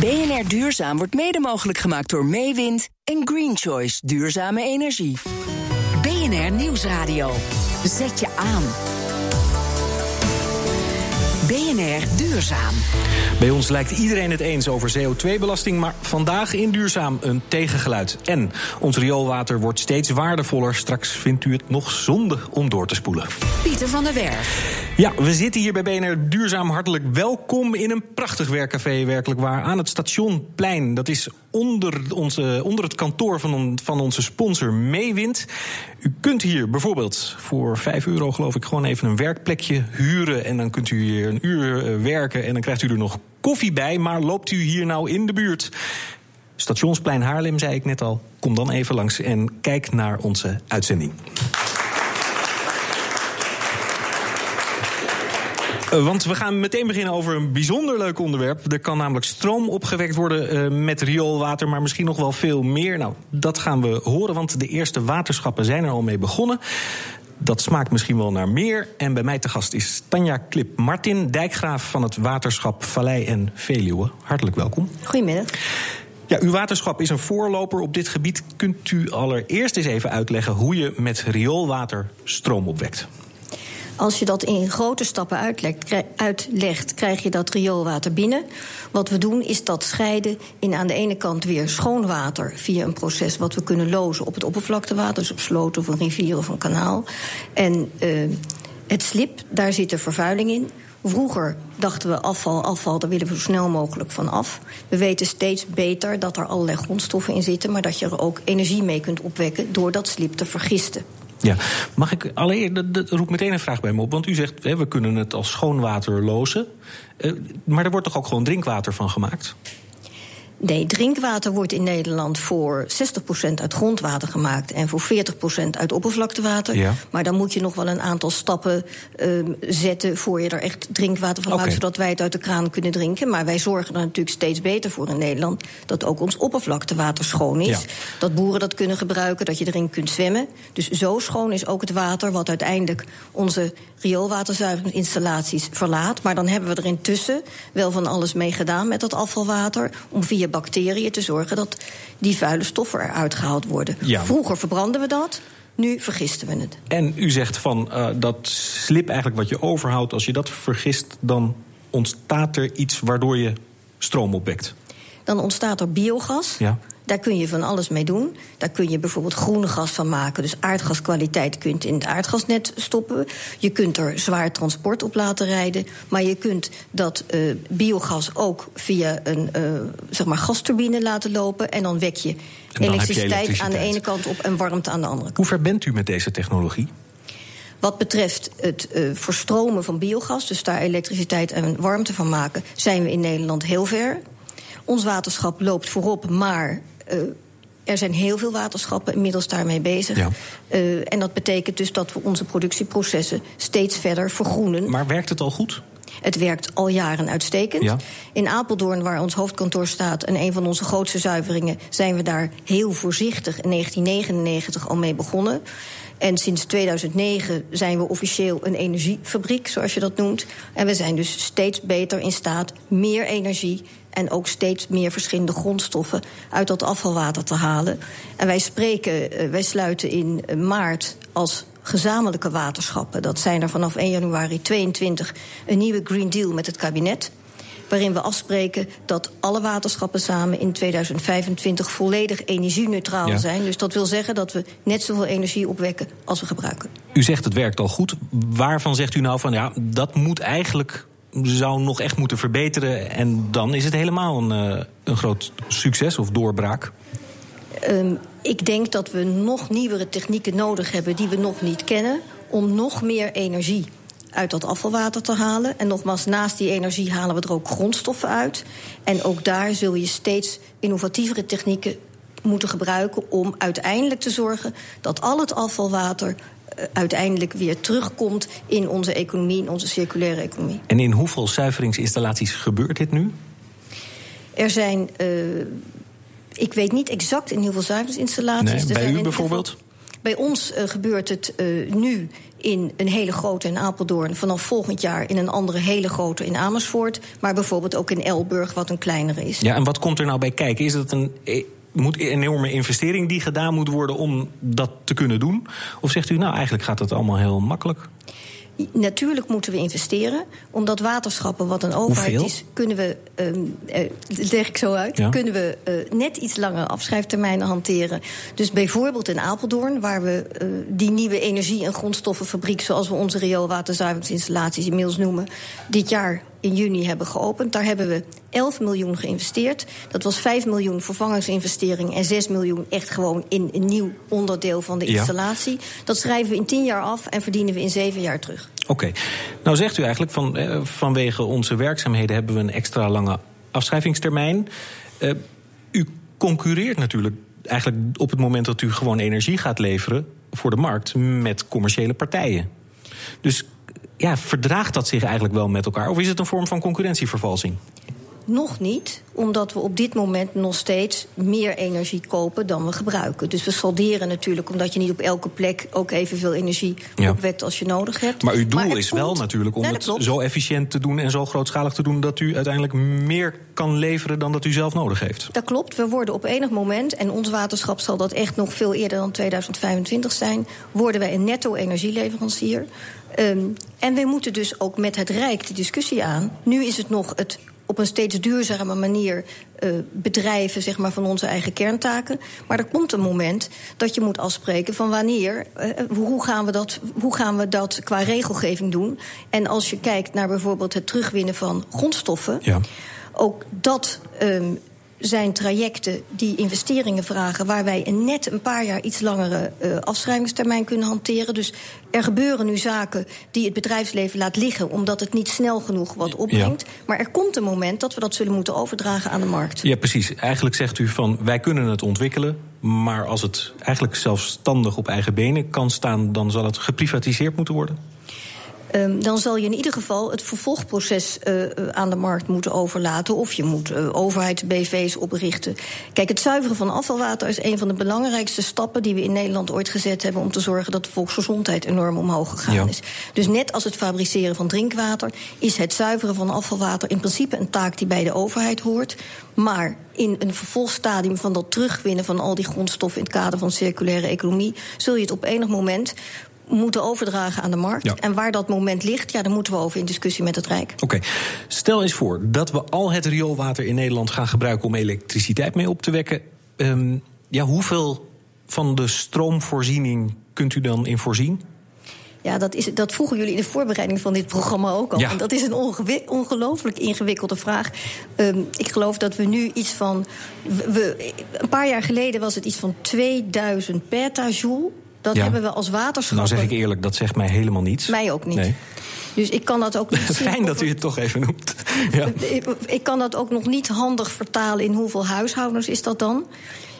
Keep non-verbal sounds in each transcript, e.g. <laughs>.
BNR Duurzaam wordt mede mogelijk gemaakt door Meewind en Green Choice Duurzame Energie. BNR Nieuwsradio. Zet je aan. BNR Duurzaam. Bij ons lijkt iedereen het eens over CO2-belasting, maar vandaag in Duurzaam een tegengeluid. En ons rioolwater wordt steeds waardevoller. Straks vindt u het nog zonde om door te spoelen. Pieter van der Werf. Ja, we zitten hier bij BNR Duurzaam. Hartelijk welkom in een prachtig werkcafé, werkelijk waar. Aan het Stationplein. Dat is onder, onze, onder het kantoor van, van onze sponsor Meewind. U kunt hier bijvoorbeeld voor 5 euro, geloof ik, gewoon even een werkplekje huren. En dan kunt u hier een uur eh, werken en dan krijgt u er nog koffie bij. Maar loopt u hier nou in de buurt? Stationsplein Haarlem, zei ik net al. Kom dan even langs en kijk naar onze uitzending. Eh, want we gaan meteen beginnen over een bijzonder leuk onderwerp. Er kan namelijk stroom opgewekt worden uh, met rioolwater, maar misschien nog wel veel meer. Nou, dat gaan we horen, want de eerste waterschappen zijn er al mee begonnen. Dat smaakt misschien wel naar meer. En bij mij te gast is Tanja Klip Martin, dijkgraaf van het waterschap Vallei en Veluwe. Hartelijk welkom. Goedemiddag. Ja, uw waterschap is een voorloper op dit gebied. Kunt u allereerst eens even uitleggen hoe je met rioolwater stroom opwekt? Als je dat in grote stappen uitlegt, krijg je dat rioolwater binnen. Wat we doen is dat scheiden in aan de ene kant weer schoon water via een proces wat we kunnen lozen op het oppervlaktewater, dus op sloten of een rivier of een kanaal. En uh, het slip, daar zit de vervuiling in. Vroeger dachten we afval, afval, daar willen we zo snel mogelijk van af. We weten steeds beter dat er allerlei grondstoffen in zitten, maar dat je er ook energie mee kunt opwekken door dat slip te vergisten. Ja, mag ik alleen, dat, roept meteen een vraag bij me op. Want u zegt, we kunnen het als schoon water lozen. Uh, maar er wordt toch ook gewoon drinkwater van gemaakt? Nee, drinkwater wordt in Nederland voor 60% uit grondwater gemaakt en voor 40% uit oppervlaktewater. Ja. Maar dan moet je nog wel een aantal stappen uh, zetten voor je er echt drinkwater van okay. maakt, zodat wij het uit de kraan kunnen drinken. Maar wij zorgen er natuurlijk steeds beter voor in Nederland dat ook ons oppervlaktewater schoon is. Ja. Dat boeren dat kunnen gebruiken, dat je erin kunt zwemmen. Dus zo schoon is ook het water wat uiteindelijk onze rioolwaterzuiveringsinstallaties verlaat. Maar dan hebben we er intussen wel van alles mee gedaan met dat afvalwater om via bacteriën te zorgen dat die vuile stoffen eruit gehaald worden. Ja. Vroeger verbranden we dat. Nu vergisten we het. En u zegt van uh, dat slip eigenlijk wat je overhoudt, als je dat vergist, dan ontstaat er iets waardoor je stroom opwekt. Dan ontstaat er biogas. Ja. Daar kun je van alles mee doen. Daar kun je bijvoorbeeld groene gas van maken. Dus aardgaskwaliteit kunt in het aardgasnet stoppen. Je kunt er zwaar transport op laten rijden. Maar je kunt dat uh, biogas ook via een uh, zeg maar gasturbine laten lopen. En dan wek je elektriciteit, elektriciteit, aan de ene kant op en warmte aan de andere kant. Hoe ver bent u met deze technologie? Wat betreft het uh, verstromen van biogas, dus daar elektriciteit en warmte van maken, zijn we in Nederland heel ver. Ons waterschap loopt voorop, maar er zijn heel veel waterschappen inmiddels daarmee bezig. Ja. Uh, en dat betekent dus dat we onze productieprocessen steeds verder vergroenen. Maar werkt het al goed? Het werkt al jaren uitstekend. Ja. In Apeldoorn, waar ons hoofdkantoor staat en een van onze grootste zuiveringen, zijn we daar heel voorzichtig in 1999 al mee begonnen. En sinds 2009 zijn we officieel een energiefabriek, zoals je dat noemt. En we zijn dus steeds beter in staat meer energie en ook steeds meer verschillende grondstoffen uit dat afvalwater te halen. En wij spreken, eh, wij sluiten in maart als gezamenlijke waterschappen. Dat zijn er vanaf 1 januari 22 een nieuwe Green Deal met het kabinet waarin we afspreken dat alle waterschappen samen in 2025 volledig energie-neutraal ja. zijn. Dus dat wil zeggen dat we net zoveel energie opwekken als we gebruiken. U zegt het werkt al goed. Waarvan zegt u nou van ja, dat moet eigenlijk zou nog echt moeten verbeteren. En dan is het helemaal een, uh, een groot succes of doorbraak. Um, ik denk dat we nog nieuwere technieken nodig hebben die we nog niet kennen. om nog meer energie uit dat afvalwater te halen. En nogmaals, naast die energie halen we er ook grondstoffen uit. En ook daar zul je steeds innovatievere technieken moeten gebruiken om uiteindelijk te zorgen dat al het afvalwater uiteindelijk weer terugkomt in onze economie, in onze circulaire economie. En in hoeveel zuiveringsinstallaties gebeurt dit nu? Er zijn, uh, ik weet niet exact in hoeveel zuiveringsinstallaties. Nee, bij u bijvoorbeeld? Bij ons gebeurt het nu in een hele grote in Apeldoorn. Vanaf volgend jaar in een andere hele grote in Amersfoort. Maar bijvoorbeeld ook in Elburg, wat een kleinere is. Ja, en wat komt er nou bij kijken? Is dat een moet een enorme investering die gedaan moet worden om dat te kunnen doen? Of zegt u, nou eigenlijk gaat het allemaal heel makkelijk? Natuurlijk moeten we investeren. Omdat waterschappen, wat een overheid is, kunnen we, uh, leg ik zo uit, kunnen we uh, net iets langer afschrijftermijnen hanteren. Dus bijvoorbeeld in Apeldoorn, waar we uh, die nieuwe energie- en grondstoffenfabriek, zoals we onze rioolwaterzuiveringsinstallaties inmiddels noemen, dit jaar in juni hebben geopend. Daar hebben we 11 miljoen geïnvesteerd. Dat was 5 miljoen vervangingsinvestering en 6 miljoen echt gewoon in een nieuw onderdeel van de installatie. Dat schrijven we in 10 jaar af en verdienen we in 7 jaar terug. Oké. Nou zegt u eigenlijk van eh, vanwege onze werkzaamheden hebben we een extra lange afschrijvingstermijn. Uh, u concurreert natuurlijk eigenlijk op het moment dat u gewoon energie gaat leveren voor de markt met commerciële partijen. Dus ja, verdraagt dat zich eigenlijk wel met elkaar? Of is het een vorm van concurrentievervalsing? Nog niet, omdat we op dit moment nog steeds meer energie kopen dan we gebruiken. Dus we salderen natuurlijk, omdat je niet op elke plek ook evenveel energie opwekt als je nodig hebt. Maar uw doel is wel natuurlijk om het zo efficiënt te doen en zo grootschalig te doen dat u uiteindelijk meer kan leveren dan dat u zelf nodig heeft. Dat klopt. We worden op enig moment, en ons waterschap zal dat echt nog veel eerder dan 2025 zijn, worden wij een netto-energieleverancier. Um, en we moeten dus ook met het Rijk de discussie aan. Nu is het nog het op een steeds duurzame manier uh, bedrijven zeg maar, van onze eigen kerntaken. Maar er komt een moment dat je moet afspreken van wanneer, uh, hoe, gaan we dat, hoe gaan we dat qua regelgeving doen. En als je kijkt naar bijvoorbeeld het terugwinnen van grondstoffen, ja. ook dat. Um, zijn trajecten die investeringen vragen... waar wij een net een paar jaar iets langere uh, afschrijvingstermijn kunnen hanteren. Dus er gebeuren nu zaken die het bedrijfsleven laat liggen... omdat het niet snel genoeg wat opbrengt. Ja. Maar er komt een moment dat we dat zullen moeten overdragen aan de markt. Ja, precies. Eigenlijk zegt u van wij kunnen het ontwikkelen... maar als het eigenlijk zelfstandig op eigen benen kan staan... dan zal het geprivatiseerd moeten worden? Um, dan zal je in ieder geval het vervolgproces uh, aan de markt moeten overlaten. Of je moet uh, overheids-BV's oprichten. Kijk, het zuiveren van afvalwater is een van de belangrijkste stappen die we in Nederland ooit gezet hebben om te zorgen dat de volksgezondheid enorm omhoog gegaan ja. is. Dus net als het fabriceren van drinkwater, is het zuiveren van afvalwater in principe een taak die bij de overheid hoort. Maar in een vervolgstadium van dat terugwinnen van al die grondstoffen in het kader van circulaire economie, zul je het op enig moment moeten overdragen aan de markt. Ja. En waar dat moment ligt, ja, daar moeten we over in discussie met het Rijk. Oké, okay. stel eens voor dat we al het rioolwater in Nederland gaan gebruiken om elektriciteit mee op te wekken. Um, ja, hoeveel van de stroomvoorziening kunt u dan in voorzien? Ja, dat, is, dat vroegen jullie in de voorbereiding van dit programma ook al. Ja. En dat is een ongelooflijk ingewikkelde vraag. Um, ik geloof dat we nu iets van. We, een paar jaar geleden was het iets van 2000 petajoule dat ja. hebben we als waterschap. Nou zeg ik eerlijk, dat zegt mij helemaal niets. Mij ook niet. Nee. Dus ik kan dat ook niet. <laughs> Fijn dat u het toch even noemt. <laughs> Ja. Ik, ik kan dat ook nog niet handig vertalen in hoeveel huishoudens is dat dan.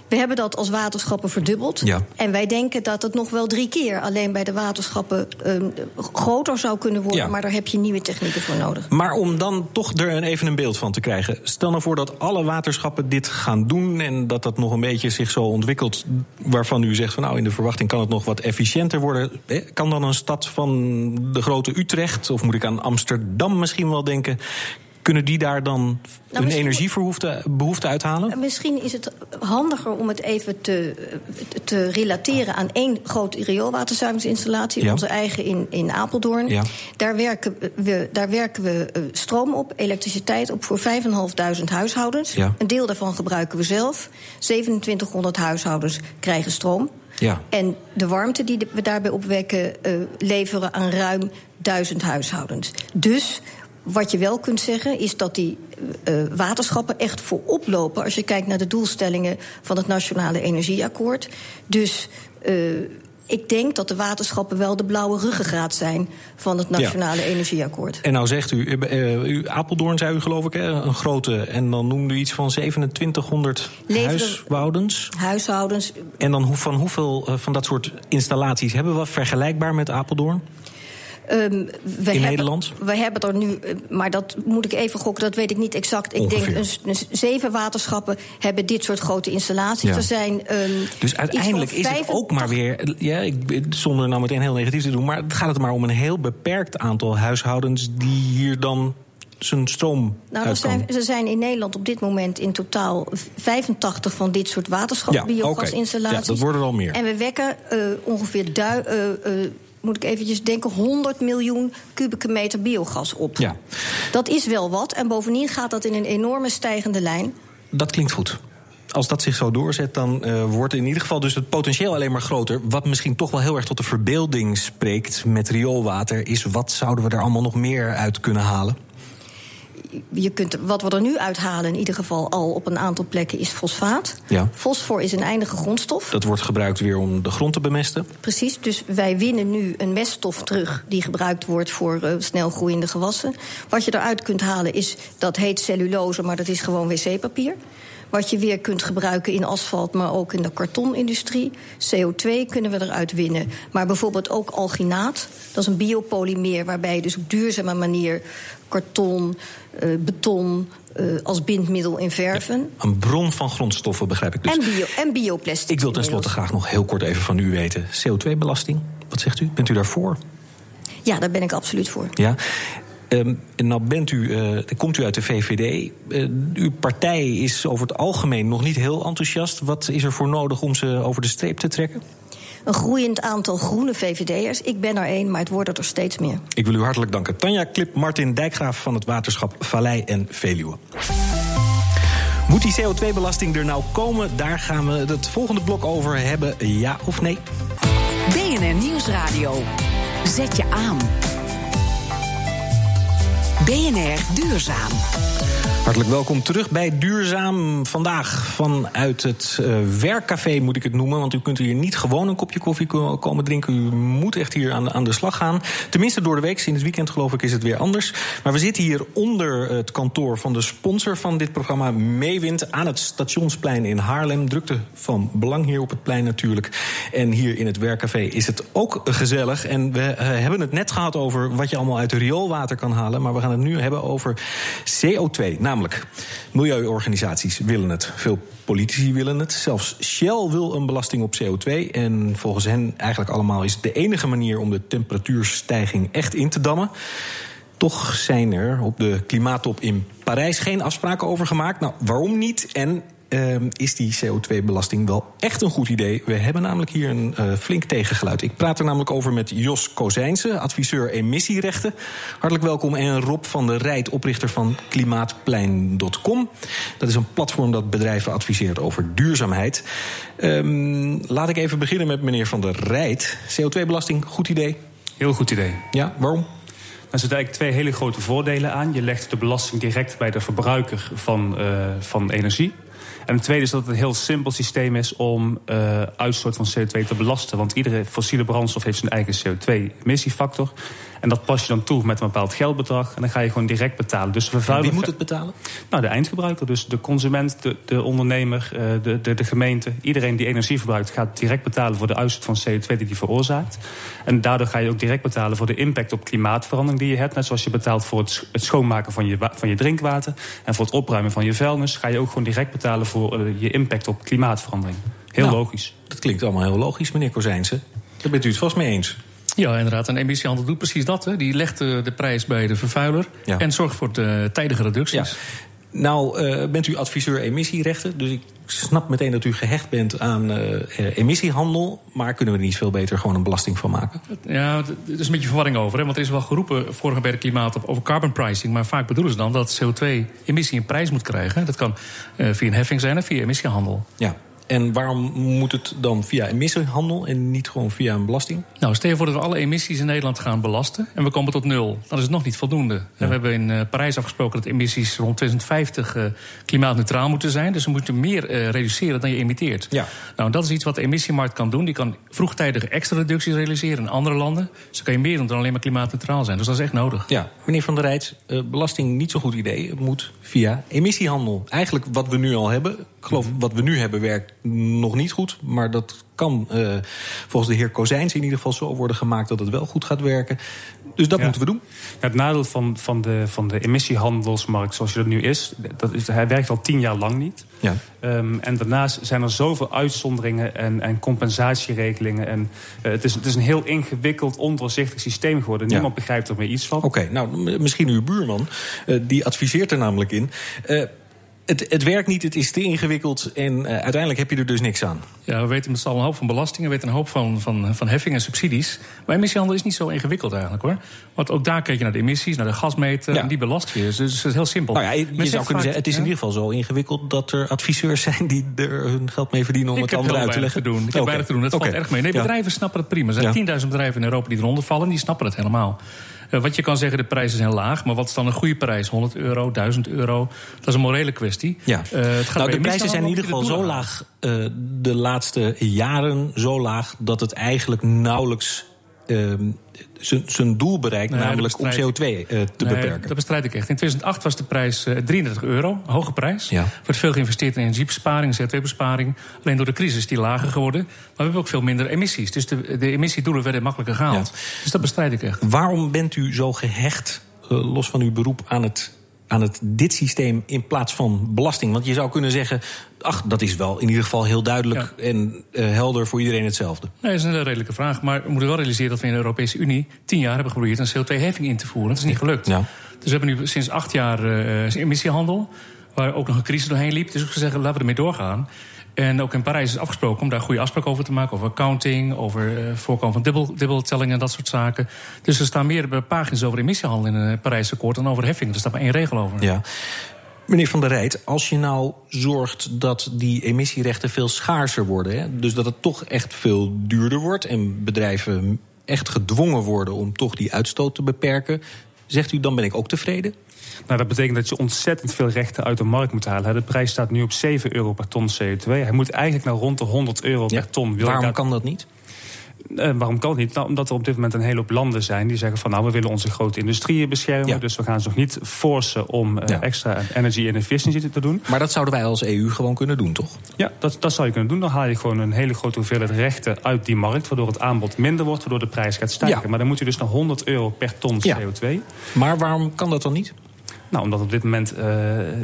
We hebben dat als waterschappen verdubbeld. Ja. En wij denken dat het nog wel drie keer alleen bij de waterschappen um, groter zou kunnen worden. Ja. Maar daar heb je nieuwe technieken voor nodig. Maar om dan toch er even een beeld van te krijgen. Stel nou voor dat alle waterschappen dit gaan doen. En dat dat nog een beetje zich zo ontwikkelt. Waarvan u zegt van nou in de verwachting kan het nog wat efficiënter worden. Kan dan een stad van de grote Utrecht, of moet ik aan Amsterdam misschien wel denken kunnen die daar dan nou, hun energiebehoefte uithalen? Misschien is het handiger om het even te, te relateren aan één grote rioolwaterzuiveringsinstallatie, ja. onze eigen in, in Apeldoorn. Ja. Daar, werken we, daar werken we eh, stroom op, elektriciteit op voor 5.500 huishoudens. Ja. Een deel daarvan gebruiken we zelf. 2700 huishoudens krijgen stroom. Ja. En de warmte die we daarbij opwekken, uh, leveren aan ruim duizend huishoudens. Dus wat je wel kunt zeggen is dat die uh, waterschappen echt voorop lopen als je kijkt naar de doelstellingen van het Nationale Energieakkoord. Dus uh, ik denk dat de waterschappen wel de blauwe ruggengraat zijn van het Nationale ja. Energieakkoord. En nou zegt u, uh, Apeldoorn zei u geloof ik, hè, een grote. En dan noemde u iets van 2700 Leveren, huishoudens. Huishoudens. En dan van hoeveel van dat soort installaties hebben we vergelijkbaar met Apeldoorn? Um, we in Nederland? We hebben er nu, eh, maar dat moet ik even gokken, dat weet ik niet exact. Ik denk een, zeven waterschappen hebben dit soort grote installaties. Er zijn, um, dus uiteindelijk is het ook maar weer, ja, ik, zonder nou meteen heel negatief te doen, maar het gaat het maar om een heel beperkt aantal huishoudens die hier dan zijn stroom nou, er zijn, er zijn in Nederland op dit moment in totaal 85 van dit soort waterschapsbiogasinstallaties. Ja, ja, dat worden er al meer. En we wekken uh, ongeveer du, uh, uh, moet ik eventjes denken, 100 miljoen kubieke meter biogas op. Ja. Dat is wel wat. En bovendien gaat dat in een enorme stijgende lijn. Dat klinkt goed als dat zich zo doorzet, dan uh, wordt in ieder geval dus het potentieel alleen maar groter. Wat misschien toch wel heel erg tot de verbeelding spreekt met rioolwater, is wat zouden we er allemaal nog meer uit kunnen halen? Je kunt, wat we er nu uithalen, in ieder geval al op een aantal plekken, is fosfaat. Ja. Fosfor is een eindige grondstof. Dat wordt gebruikt weer om de grond te bemesten. Precies, dus wij winnen nu een meststof terug die gebruikt wordt voor uh, snel groeiende gewassen. Wat je eruit kunt halen is, dat heet cellulose, maar dat is gewoon wc-papier. Wat je weer kunt gebruiken in asfalt, maar ook in de kartonindustrie. CO2 kunnen we eruit winnen. Maar bijvoorbeeld ook alginaat. Dat is een biopolymeer waarbij je dus op duurzame manier karton, uh, beton, uh, als bindmiddel in verven. een bron van grondstoffen, begrijp ik dus. En, bio, en bioplastic. Ik wil tenslotte graag nog heel kort even van u weten. CO2-belasting, wat zegt u? Bent u daarvoor? Ja, daar ben ik absoluut voor. Ja. Um, nou bent u, uh, komt u uit de VVD. Uh, uw partij is over het algemeen nog niet heel enthousiast. Wat is er voor nodig om ze over de streep te trekken? Een groeiend aantal groene VVD'ers. Ik ben er één, maar het worden er steeds meer. Ik wil u hartelijk danken. Tanja Klip, Martin Dijkgraaf van het waterschap Vallei en Veluwe. Moet die CO2-belasting er nou komen? Daar gaan we het volgende blok over hebben. Ja of nee? BNR Nieuwsradio. Zet je aan. BNR Duurzaam. Hartelijk welkom terug bij Duurzaam. Vandaag vanuit het uh, werkcafé moet ik het noemen. Want u kunt hier niet gewoon een kopje koffie komen drinken. U moet echt hier aan, aan de slag gaan. Tenminste door de week. In het weekend geloof ik is het weer anders. Maar we zitten hier onder het kantoor van de sponsor van dit programma, Meewind. Aan het Stationsplein in Haarlem. Drukte van belang hier op het plein natuurlijk. En hier in het werkcafé is het ook gezellig. En we uh, hebben het net gehad over wat je allemaal uit rioolwater kan halen. Maar we gaan het nu hebben over CO2. Namelijk, milieuorganisaties willen het. Veel politici willen het. Zelfs Shell wil een belasting op CO2. En volgens hen eigenlijk allemaal is het de enige manier om de temperatuurstijging echt in te dammen. Toch zijn er op de klimaattop in Parijs geen afspraken over gemaakt. Nou, waarom niet? En Ehm, is die CO2-belasting wel echt een goed idee. We hebben namelijk hier een uh, flink tegengeluid. Ik praat er namelijk over met Jos Kozijnse, adviseur emissierechten. Hartelijk welkom. En Rob van der Rijt, oprichter van klimaatplein.com. Dat is een platform dat bedrijven adviseert over duurzaamheid. Um, laat ik even beginnen met meneer van der Rijt. CO2-belasting, goed idee? Heel goed idee. Ja, waarom? Er zitten eigenlijk twee hele grote voordelen aan. Je legt de belasting direct bij de verbruiker van, uh, van energie. En het tweede is dat het een heel simpel systeem is om uh, uitstoot van CO2 te belasten. Want iedere fossiele brandstof heeft zijn eigen CO2-emissiefactor. En dat pas je dan toe met een bepaald geldbedrag. En dan ga je gewoon direct betalen. Dus Wie moet het betalen? Nou, de eindgebruiker. Dus de consument, de, de ondernemer, eh, de, de, de gemeente. Iedereen die energie verbruikt gaat direct betalen voor de uitstoot van CO2 die die veroorzaakt. En daardoor ga je ook direct betalen voor de impact op klimaatverandering die je hebt. Net zoals je betaalt voor het, het schoonmaken van je, van je drinkwater. En voor het opruimen van je vuilnis. Ga je ook gewoon direct betalen voor uh, je impact op klimaatverandering. Heel nou, logisch. Dat klinkt allemaal heel logisch, meneer Kozijnse. Daar bent u het vast mee eens. Ja, inderdaad. En emissiehandel doet precies dat. Hè. Die legt de prijs bij de vervuiler en zorgt voor de tijdige reducties. Ja. Nou, uh, bent u adviseur emissierechten, dus ik snap meteen dat u gehecht bent aan uh, emissiehandel. Maar kunnen we er niet veel beter gewoon een belasting van maken? Ja, er is een beetje verwarring over. Hè? Want er is wel geroepen vorige bij de klimaat over carbon pricing. Maar vaak bedoelen ze dan dat CO2-emissie een prijs moet krijgen. Dat kan uh, via een heffing zijn of via emissiehandel. Ja. En waarom moet het dan via emissiehandel en niet gewoon via een belasting? Nou, stel je voor dat we alle emissies in Nederland gaan belasten en we komen tot nul. Dan is het nog niet voldoende. We hebben in uh, Parijs afgesproken dat emissies rond 2050 uh, eh, klimaatneutraal moeten zijn. Dus we moeten meer uh, reduceren dan je emitteert. Ja. Nou, dat is iets wat de emissiemarkt kan doen. Die kan vroegtijdig extra reducties realiseren in andere landen. Dus dan kan je meer doen dan alleen maar klimaatneutraal zijn. Dus dat is echt nodig. Ja, meneer Van der Rijt, belasting niet zo'n goed idee. Het moet via emissiehandel. Eigenlijk wat we nu al hebben, geloof wat we nu hebben werkt nog niet goed. Maar dat kan uh, volgens de heer Kozijns in ieder geval zo worden gemaakt dat het wel goed gaat werken. Dus dat moeten we doen. het nadeel van, van, de, van de emissiehandelsmarkt zoals je dat nu is, dat is, hij werkt al tien jaar lang niet. Ja. Um, en daarnaast zijn er zoveel uitzonderingen en, en compensatieregelingen. En uh, het, is, het is een heel ingewikkeld, ondoorzichtig systeem geworden. Niemand begrijpt er meer iets van. Oké, nou misschien uw buurman, uh, die adviseert er namelijk in. Het, het werkt niet, het is te ingewikkeld en uh, uiteindelijk heb je er dus niks aan. Ja, we weten met z'n allen een hoop van belastingen, we weten een hoop van, van, van heffingen en subsidies. Maar emissiehandel is niet zo ingewikkeld eigenlijk hoor. Want ook daar kijk je naar de emissies, naar de gasmeter en die belast je. Dus het is heel simpel. Nou ja, je, je zou kunnen zeggen, het is in ieder geval zo ingewikkeld dat er adviseurs zijn die er hun geld mee verdienen om ik het anderen uit te leggen. Te doen. Ik heb weinig te doen, dat okay. valt erg mee. Nee, bedrijven snappen het prima. Er zijn 10.000 bedrijven in Europa die eronder vallen, die snappen het helemaal. Uh, wat je kan zeggen, de prijzen zijn laag. Maar wat is dan een goede prijs? 100 euro, 1000 euro? Dat is een morele kwestie. Ja. Uh, het gaat nou, de prijzen zijn in ieder geval zo laag uh, de laatste jaren. Zo laag dat het eigenlijk nauwelijks zijn doel bereikt, namelijk om CO2 uh, eh, te nee, beperken. Dat bestrijd ik echt. In 2008 was de prijs uh, 33 euro, een hoge prijs. Ja. Er wordt veel geïnvesteerd in energiebesparing, CO2-besparing. Alleen door de crisis is die lager geworden. Maar we hebben ook veel minder emissies. Dus de, de emissiedoelen werden makkelijker gehaald. Ja. Dus dat bestrijd ik echt. Waarom bent u zo gehecht, uh, los van uw beroep, aan het aan het, dit systeem in plaats van belasting? Want je zou kunnen zeggen, ach, dat is wel in ieder geval heel duidelijk en uh, helder voor iedereen hetzelfde. Nee, dat is een redelijke vraag. Maar we moeten wel realiseren dat we in de Europese Unie tien jaar hebben geprobeerd een CO2-heffing in te voeren. Dat is niet gelukt. Ja. Dus we hebben nu sinds acht jaar uh, emissiehandel, waar ook nog een crisis doorheen liep. Dus we zeggen, laten we ermee doorgaan. En ook in Parijs is afgesproken om daar goede afspraken over te maken. Over accounting, over uh, voorkomen van dubbel, dubbeltelling en dat soort zaken. Dus er staan meer pagina's over emissiehandel in het Parijs akkoord dan over heffing. Er staat maar één regel over. Ja. Meneer Van der Rijt, als je nou zorgt dat die emissierechten veel schaarser worden... Hè, dus dat het toch echt veel duurder wordt... en bedrijven echt gedwongen worden om toch die uitstoot te beperken... zegt u, dan ben ik ook tevreden? Nou, dat betekent dat je ontzettend veel rechten uit de markt moet halen. De prijs staat nu op 7 euro per ton CO2. Hij moet eigenlijk naar rond de 100 euro per ton. Wil waarom kan dat niet? Uh, waarom kan het niet? Nou, omdat er op dit moment een hele hoop landen zijn die zeggen van nou we willen onze grote industrieën beschermen. Ja. Dus we gaan ze nog niet forcen om uh, ja. extra energy en efficiëntie te doen. Maar dat zouden wij als EU gewoon kunnen doen, toch? Ja, dat, dat zou je kunnen doen. Dan haal je gewoon een hele grote hoeveelheid rechten uit die markt, waardoor het aanbod minder wordt, waardoor de prijs gaat stijgen. Ja. Maar dan moet je dus naar 100 euro per ton CO2. Maar waarom kan dat dan niet? Nou, omdat op dit moment uh,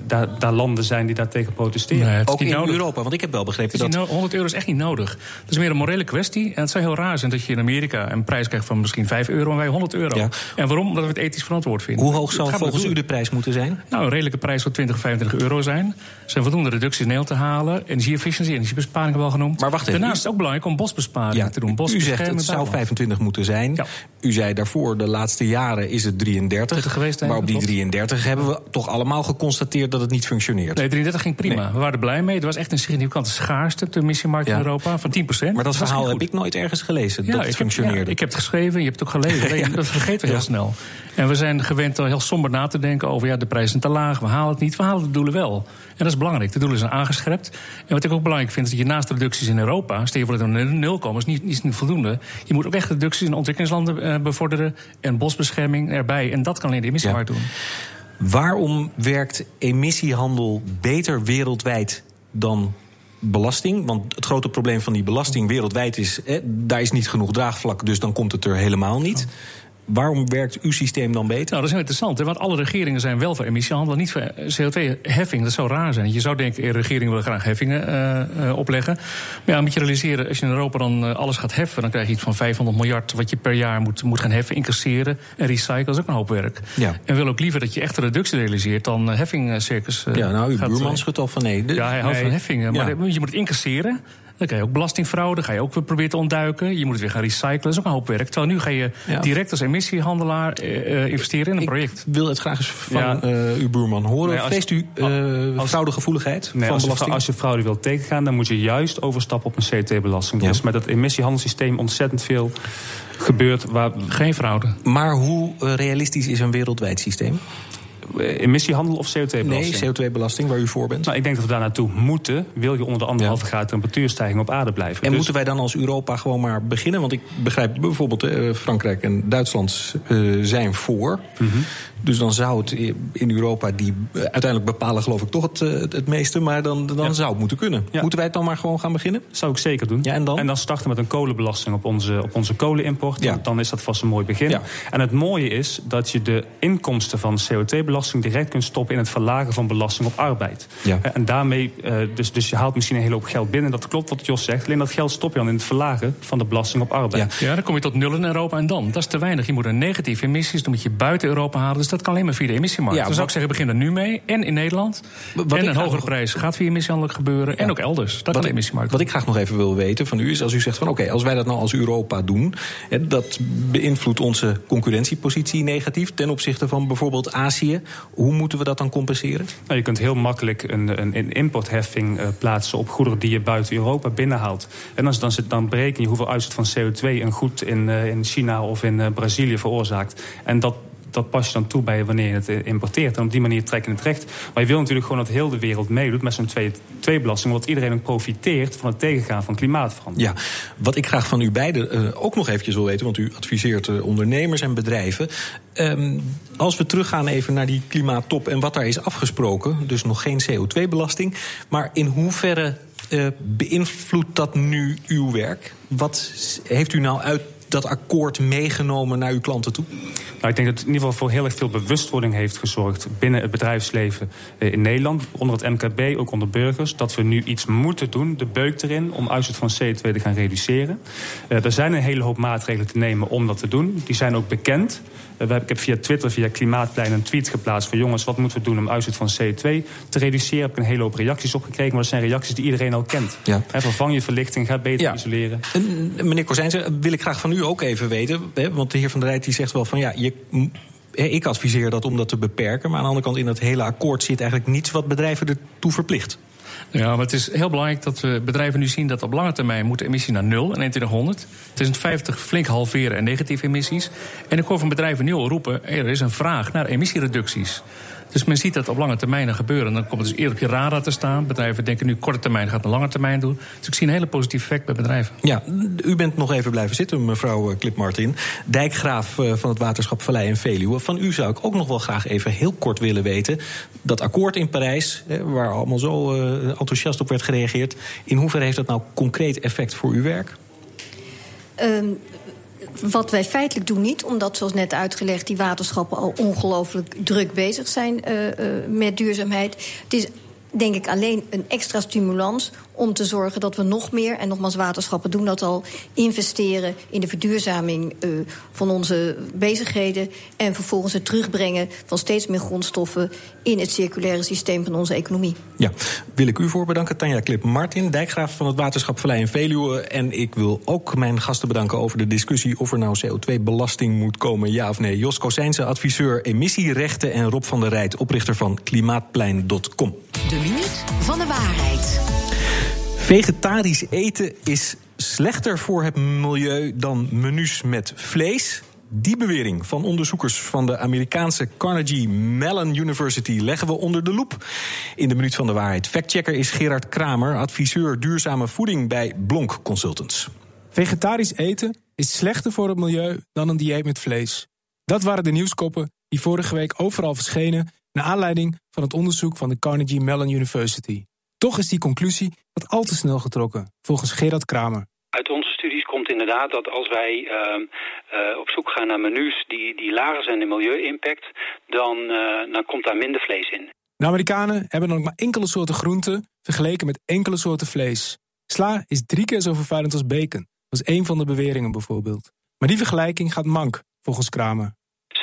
daar, daar, landen zijn die daartegen protesteren. Nee, Ook in nodig. Europa, want ik heb wel begrepen dat... No 100 euro is echt niet nodig. Het is meer een morele kwestie. En het zou heel raar zijn dat je in Amerika een prijs krijgt van misschien 5 euro en wij 100 euro. Ja. En waarom? Omdat we het ethisch verantwoord vinden. Hoe hoog zal volgens u de prijs moeten zijn? Nou, een redelijke prijs zou 20, 25 euro zijn. Er zijn voldoende reducties in te halen. Energie-efficiëntie, energiebesparing hebben we al genoemd. Maar wacht even. Daarnaast is het ook belangrijk om bosbesparing te doen. u zegt het zou 25 moeten zijn. U zei daarvoor, de laatste jaren is het 33. Geweest, maar op die 33 hebben we toch allemaal geconstateerd dat het niet functioneert. Nee, 33 ging prima. We waren er blij mee. Er was echt een significante schaarste op de emissiemarkt in Europa van 10%. Maar dat, verhaal heb ik nooit ergens gelezen. dat het functioneerde. Heb, ja, ik heb het geschreven, je hebt het ook gelezen. <laughs> Dat vergeten we heel snel. En we zijn gewend al heel somber na te denken over ja, de prijzen zijn te laag, we halen het niet. We halen de doelen wel. En dat is belangrijk. De doelen zijn aangescherpt. En wat ik ook belangrijk vind, is dat je naast reducties in Europa, stel je voor dat nul komen, is niet, niet voldoende. Je moet ook echt reducties in ontwikkelingslanden uh, bevorderen en bosbescherming erbij. En dat kan alleen de emissiemarkt doen. Waarom werkt emissiehandel beter wereldwijd dan belasting? Want het grote probleem van die belasting wereldwijd is... daar is niet genoeg draagvlak, dus dan komt het er helemaal niet. Waarom werkt uw systeem dan beter? Nou, dat is heel interessant. Hè? Want alle regeringen zijn wel voor emissiehandel, niet voor CO2-heffing. Dat zou raar zijn. Je zou denken, de regering wil graag heffingen uh, uh, opleggen. Maar ja, moet je realiseren, als je in Europa dan uh, alles gaat heffen... dan krijg je iets van 500 miljard wat je per jaar moet, moet gaan heffen, incasseren en recyclen. Dat is ook een hoop werk. Ja. En wil ook liever dat je echt een reductie realiseert dan heffingcircus. ja, nou, uw buurman schudt al van nee. ja, hij houdt van heffingen. Maar je moet het incasseren. Dan krijg je ook belastingfraude, ga je ook weer proberen te ontduiken. Je moet het weer gaan recyclen, dat is ook een hoop werk. Terwijl nu ga je direct als emissiehandelaar uh, investeren in een project. Ik wil het graag eens van ja. uh, uw buurman horen. Nee, Vreest u uh, fraudegevoeligheid nee, van als belasting? Je, als je fraude wilt tegengaan, dan moet je juist overstappen op een CT-belasting. Ja. Dus met het emissiehandelssysteem ontzettend veel gebeurt waar... Geen fraude. Maar hoe realistisch is een wereldwijd systeem? Emissiehandel of CO2-belasting? Nee, CO2-belasting, waar u voor bent. Nou, ik denk dat we daar naartoe moeten. Wil je onder de anderhalve graad temperatuurstijging op aarde blijven? En dus- moeten wij dan als Europa gewoon maar beginnen? Want ik begrijp bijvoorbeeld uh, Frankrijk en Duitsland uh, zijn voor. Mm -hmm. Dus dan zou het in Europa, die uiteindelijk bepalen geloof ik toch het, het meeste... maar dan, dan ja. zou het moeten kunnen. Ja. Moeten wij het dan maar gewoon gaan beginnen? Zou ik zeker doen. Ja, en dan? En dan starten met een kolenbelasting op onze, op onze kolenimport. Ja. Dan is dat vast een mooi begin. En het mooie is dat je de inkomsten van CO2-belasting... direct kunt stoppen in het verlagen van belasting op arbeid. En daarmee, dus, dus je haalt misschien een hele hoop geld binnen. Dat klopt wat Jos zegt. Alleen dat geld stop je dan in het verlagen van de belasting op arbeid. Ja, dan kom je tot nul in Europa en dan. Dat is te weinig. Je moet een negatieve emissies, dan moet je buiten Europa halen. Dus dat kan alleen maar via de emissiemarkt. Ja, dus zou ik zeggen, begin er nu mee. En in Nederland. Wat en een hogere nog... prijs gaat via emissiehandel gebeuren. En ook elders. Dat kan de emissiemarkt. Wat ik graag nog even wil weten van u is, als u zegt van oké, okay, als wij dat nou als Europa doen, hè, dat beïnvloedt onze concurrentiepositie negatief ten opzichte van bijvoorbeeld Azië. Hoe moeten we dat dan compenseren? Nou, je kunt heel makkelijk een, een, een importheffing uh, plaatsen op goederen die je buiten Europa binnenhaalt. En als dan, dan bereken je hoeveel uitstoot van CO2 een goed in, uh, in China of in uh, Brazilië veroorzaakt. En dat dat pas je dan toe bij wanneer je het importeert. En op die manier trek je het recht. Maar je wil natuurlijk gewoon dat heel de wereld meedoet met zo'n twee-belasting. omdat iedereen profiteert van het tegengaan van klimaatverandering. Ja, wat ik graag van u beiden uh, ook nog eventjes wil weten. want u adviseert uh, ondernemers en bedrijven. Um, als we teruggaan even naar die klimaattop en wat daar is afgesproken. dus nog geen CO2-belasting. maar in hoeverre beïnvloedt dat nu uw werk? Wat heeft u nou uit dat akkoord meegenomen naar uw klanten toe? Nou, ik denk dat het in ieder geval voor heel erg veel bewustwording heeft gezorgd binnen het bedrijfsleven in Nederland, onder het MKB, ook onder burgers, dat we nu iets moeten doen, de beuk erin, om uitstoot van CO2 te gaan reduceren. Uh, er zijn een hele hoop maatregelen te nemen om dat te doen. Die zijn ook bekend. Uh, ik heb via Twitter, via Klimaatplein, een tweet geplaatst van jongens, wat moeten we doen om uitstoot van CO2 te reduceren? Heb ik een hele hoop reacties op gekregen, maar dat zijn reacties die iedereen al kent. Ja. He, vervang je verlichting, ga beter ja. isoleren. En, meneer Kozijnse, wil ik graag van u ook even weten, hè, want de heer Van der Rijt die zegt wel van ja, je ik adviseer dat om dat te beperken. Maar aan de andere kant, in dat hele akkoord zit eigenlijk niets wat bedrijven ertoe verplicht. Ja, maar het is heel belangrijk dat we bedrijven nu zien dat op lange termijn moet de emissie naar nul in 2100. 2050 flink halveren en negatieve emissies. En ik hoor van bedrijven nu al roepen: er is een vraag naar emissiereducties. Dus men ziet dat op lange termijn gebeuren. Dan komt het dus eerder op je radar te staan. Bedrijven denken nu korte termijn gaat een lange termijn doen. Dus ik zie een hele positief effect bij bedrijven. Ja, u bent nog even blijven zitten, mevrouw eh, Klip-Martin. Dijkgraaf eh, van het waterschap Vallei en Veluwe. Van u zou ik ook nog wel graag even heel kort willen weten. Dat akkoord in Parijs, waar allemaal zo eh, enthousiast op werd gereageerd. In hoeverre heeft dat nou concreet effect voor uw werk? Um, wat wij feitelijk doen niet, omdat zoals net uitgelegd... die waterschappen al ongelooflijk druk bezig zijn uh, uh, met duurzaamheid. Het is denk ik alleen een extra stimulans om te zorgen dat we nog meer, en nogmaals, waterschappen doen dat al, investeren in de verduurzaming uh, van onze bezigheden en vervolgens het terugbrengen van steeds meer grondstoffen in het circulaire systeem van onze economie. Ja, wil ik u voor bedanken, Tanja Klip Martin, dijkgraaf van het Waterschap Vallei en Veluwe. En ik wil ook mijn gasten bedanken over de discussie of er nou CO2-belasting moet komen, ja of nee. Jos Kozijnse, adviseur emissierechten en Rob van der Rijt, oprichter van klimaatplein.com. De minuut van de waarheid. Vegetarisch eten is slechter voor het milieu dan menus met vlees. Die bewering van onderzoekers van de Amerikaanse Carnegie Mellon University leggen we onder de loep. In de minuut van de waarheid. Factchecker is Gerard Kramer, adviseur duurzame voeding bij Blonk Consultants. Vegetarisch eten is slechter voor het milieu dan een dieet met vlees. Dat waren de nieuwskoppen die vorige week overal verschenen naar aanleiding van het onderzoek van de Carnegie Mellon University. Toch is die conclusie wat al te snel getrokken, volgens Gerard Kramer. Uit onze studies komt inderdaad dat als wij uh, uh, op zoek gaan naar menus die, die lager zijn in milieu-impact, dan, uh, dan komt daar minder vlees in. De Amerikanen hebben dan ook maar enkele soorten groenten vergeleken met enkele soorten vlees. Sla is drie keer zo vervuilend als bacon. Dat is één van de beweringen bijvoorbeeld. Maar die vergelijking gaat mank, volgens Kramer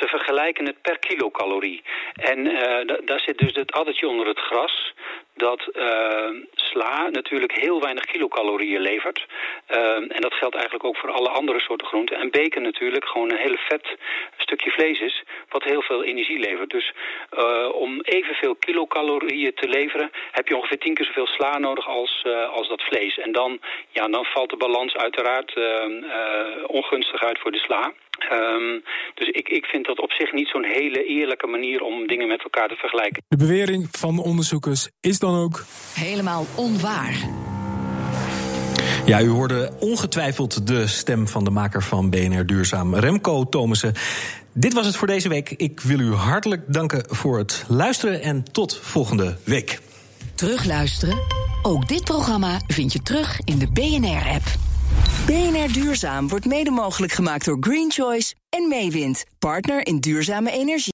ze vergelijken het per kilocalorie. En uh, daar zit dus het addertje onder het gras dat uh, sla natuurlijk heel weinig kilocalorieën levert. Uh, en dat geldt eigenlijk ook voor alle andere soorten groenten. En bacon natuurlijk gewoon een hele vet stukje vlees is, wat heel veel energie levert. Dus uh, om evenveel kilocalorieën te leveren, heb je ongeveer tien keer zoveel sla nodig als, als dat vlees. En dan, ja, dan valt de balans uiteraard ongunstig uit voor de sla. Um, dus ik, ik vind dat op zich niet zo'n hele eerlijke manier om dingen met elkaar te vergelijken. De bewering van de onderzoekers is dan ook... Helemaal onwaar. Ja, u hoorde ongetwijfeld de stem van de maker van BNR Duurzaam, Remco Thomassen. Dit was het voor deze week. Ik wil u hartelijk danken voor het luisteren en tot volgende week. Terugluisteren? Ook dit programma vind je terug in de BNR-app. BNR Duurzaam wordt mede mogelijk gemaakt door Green Choice en Meewind, partner in duurzame energie.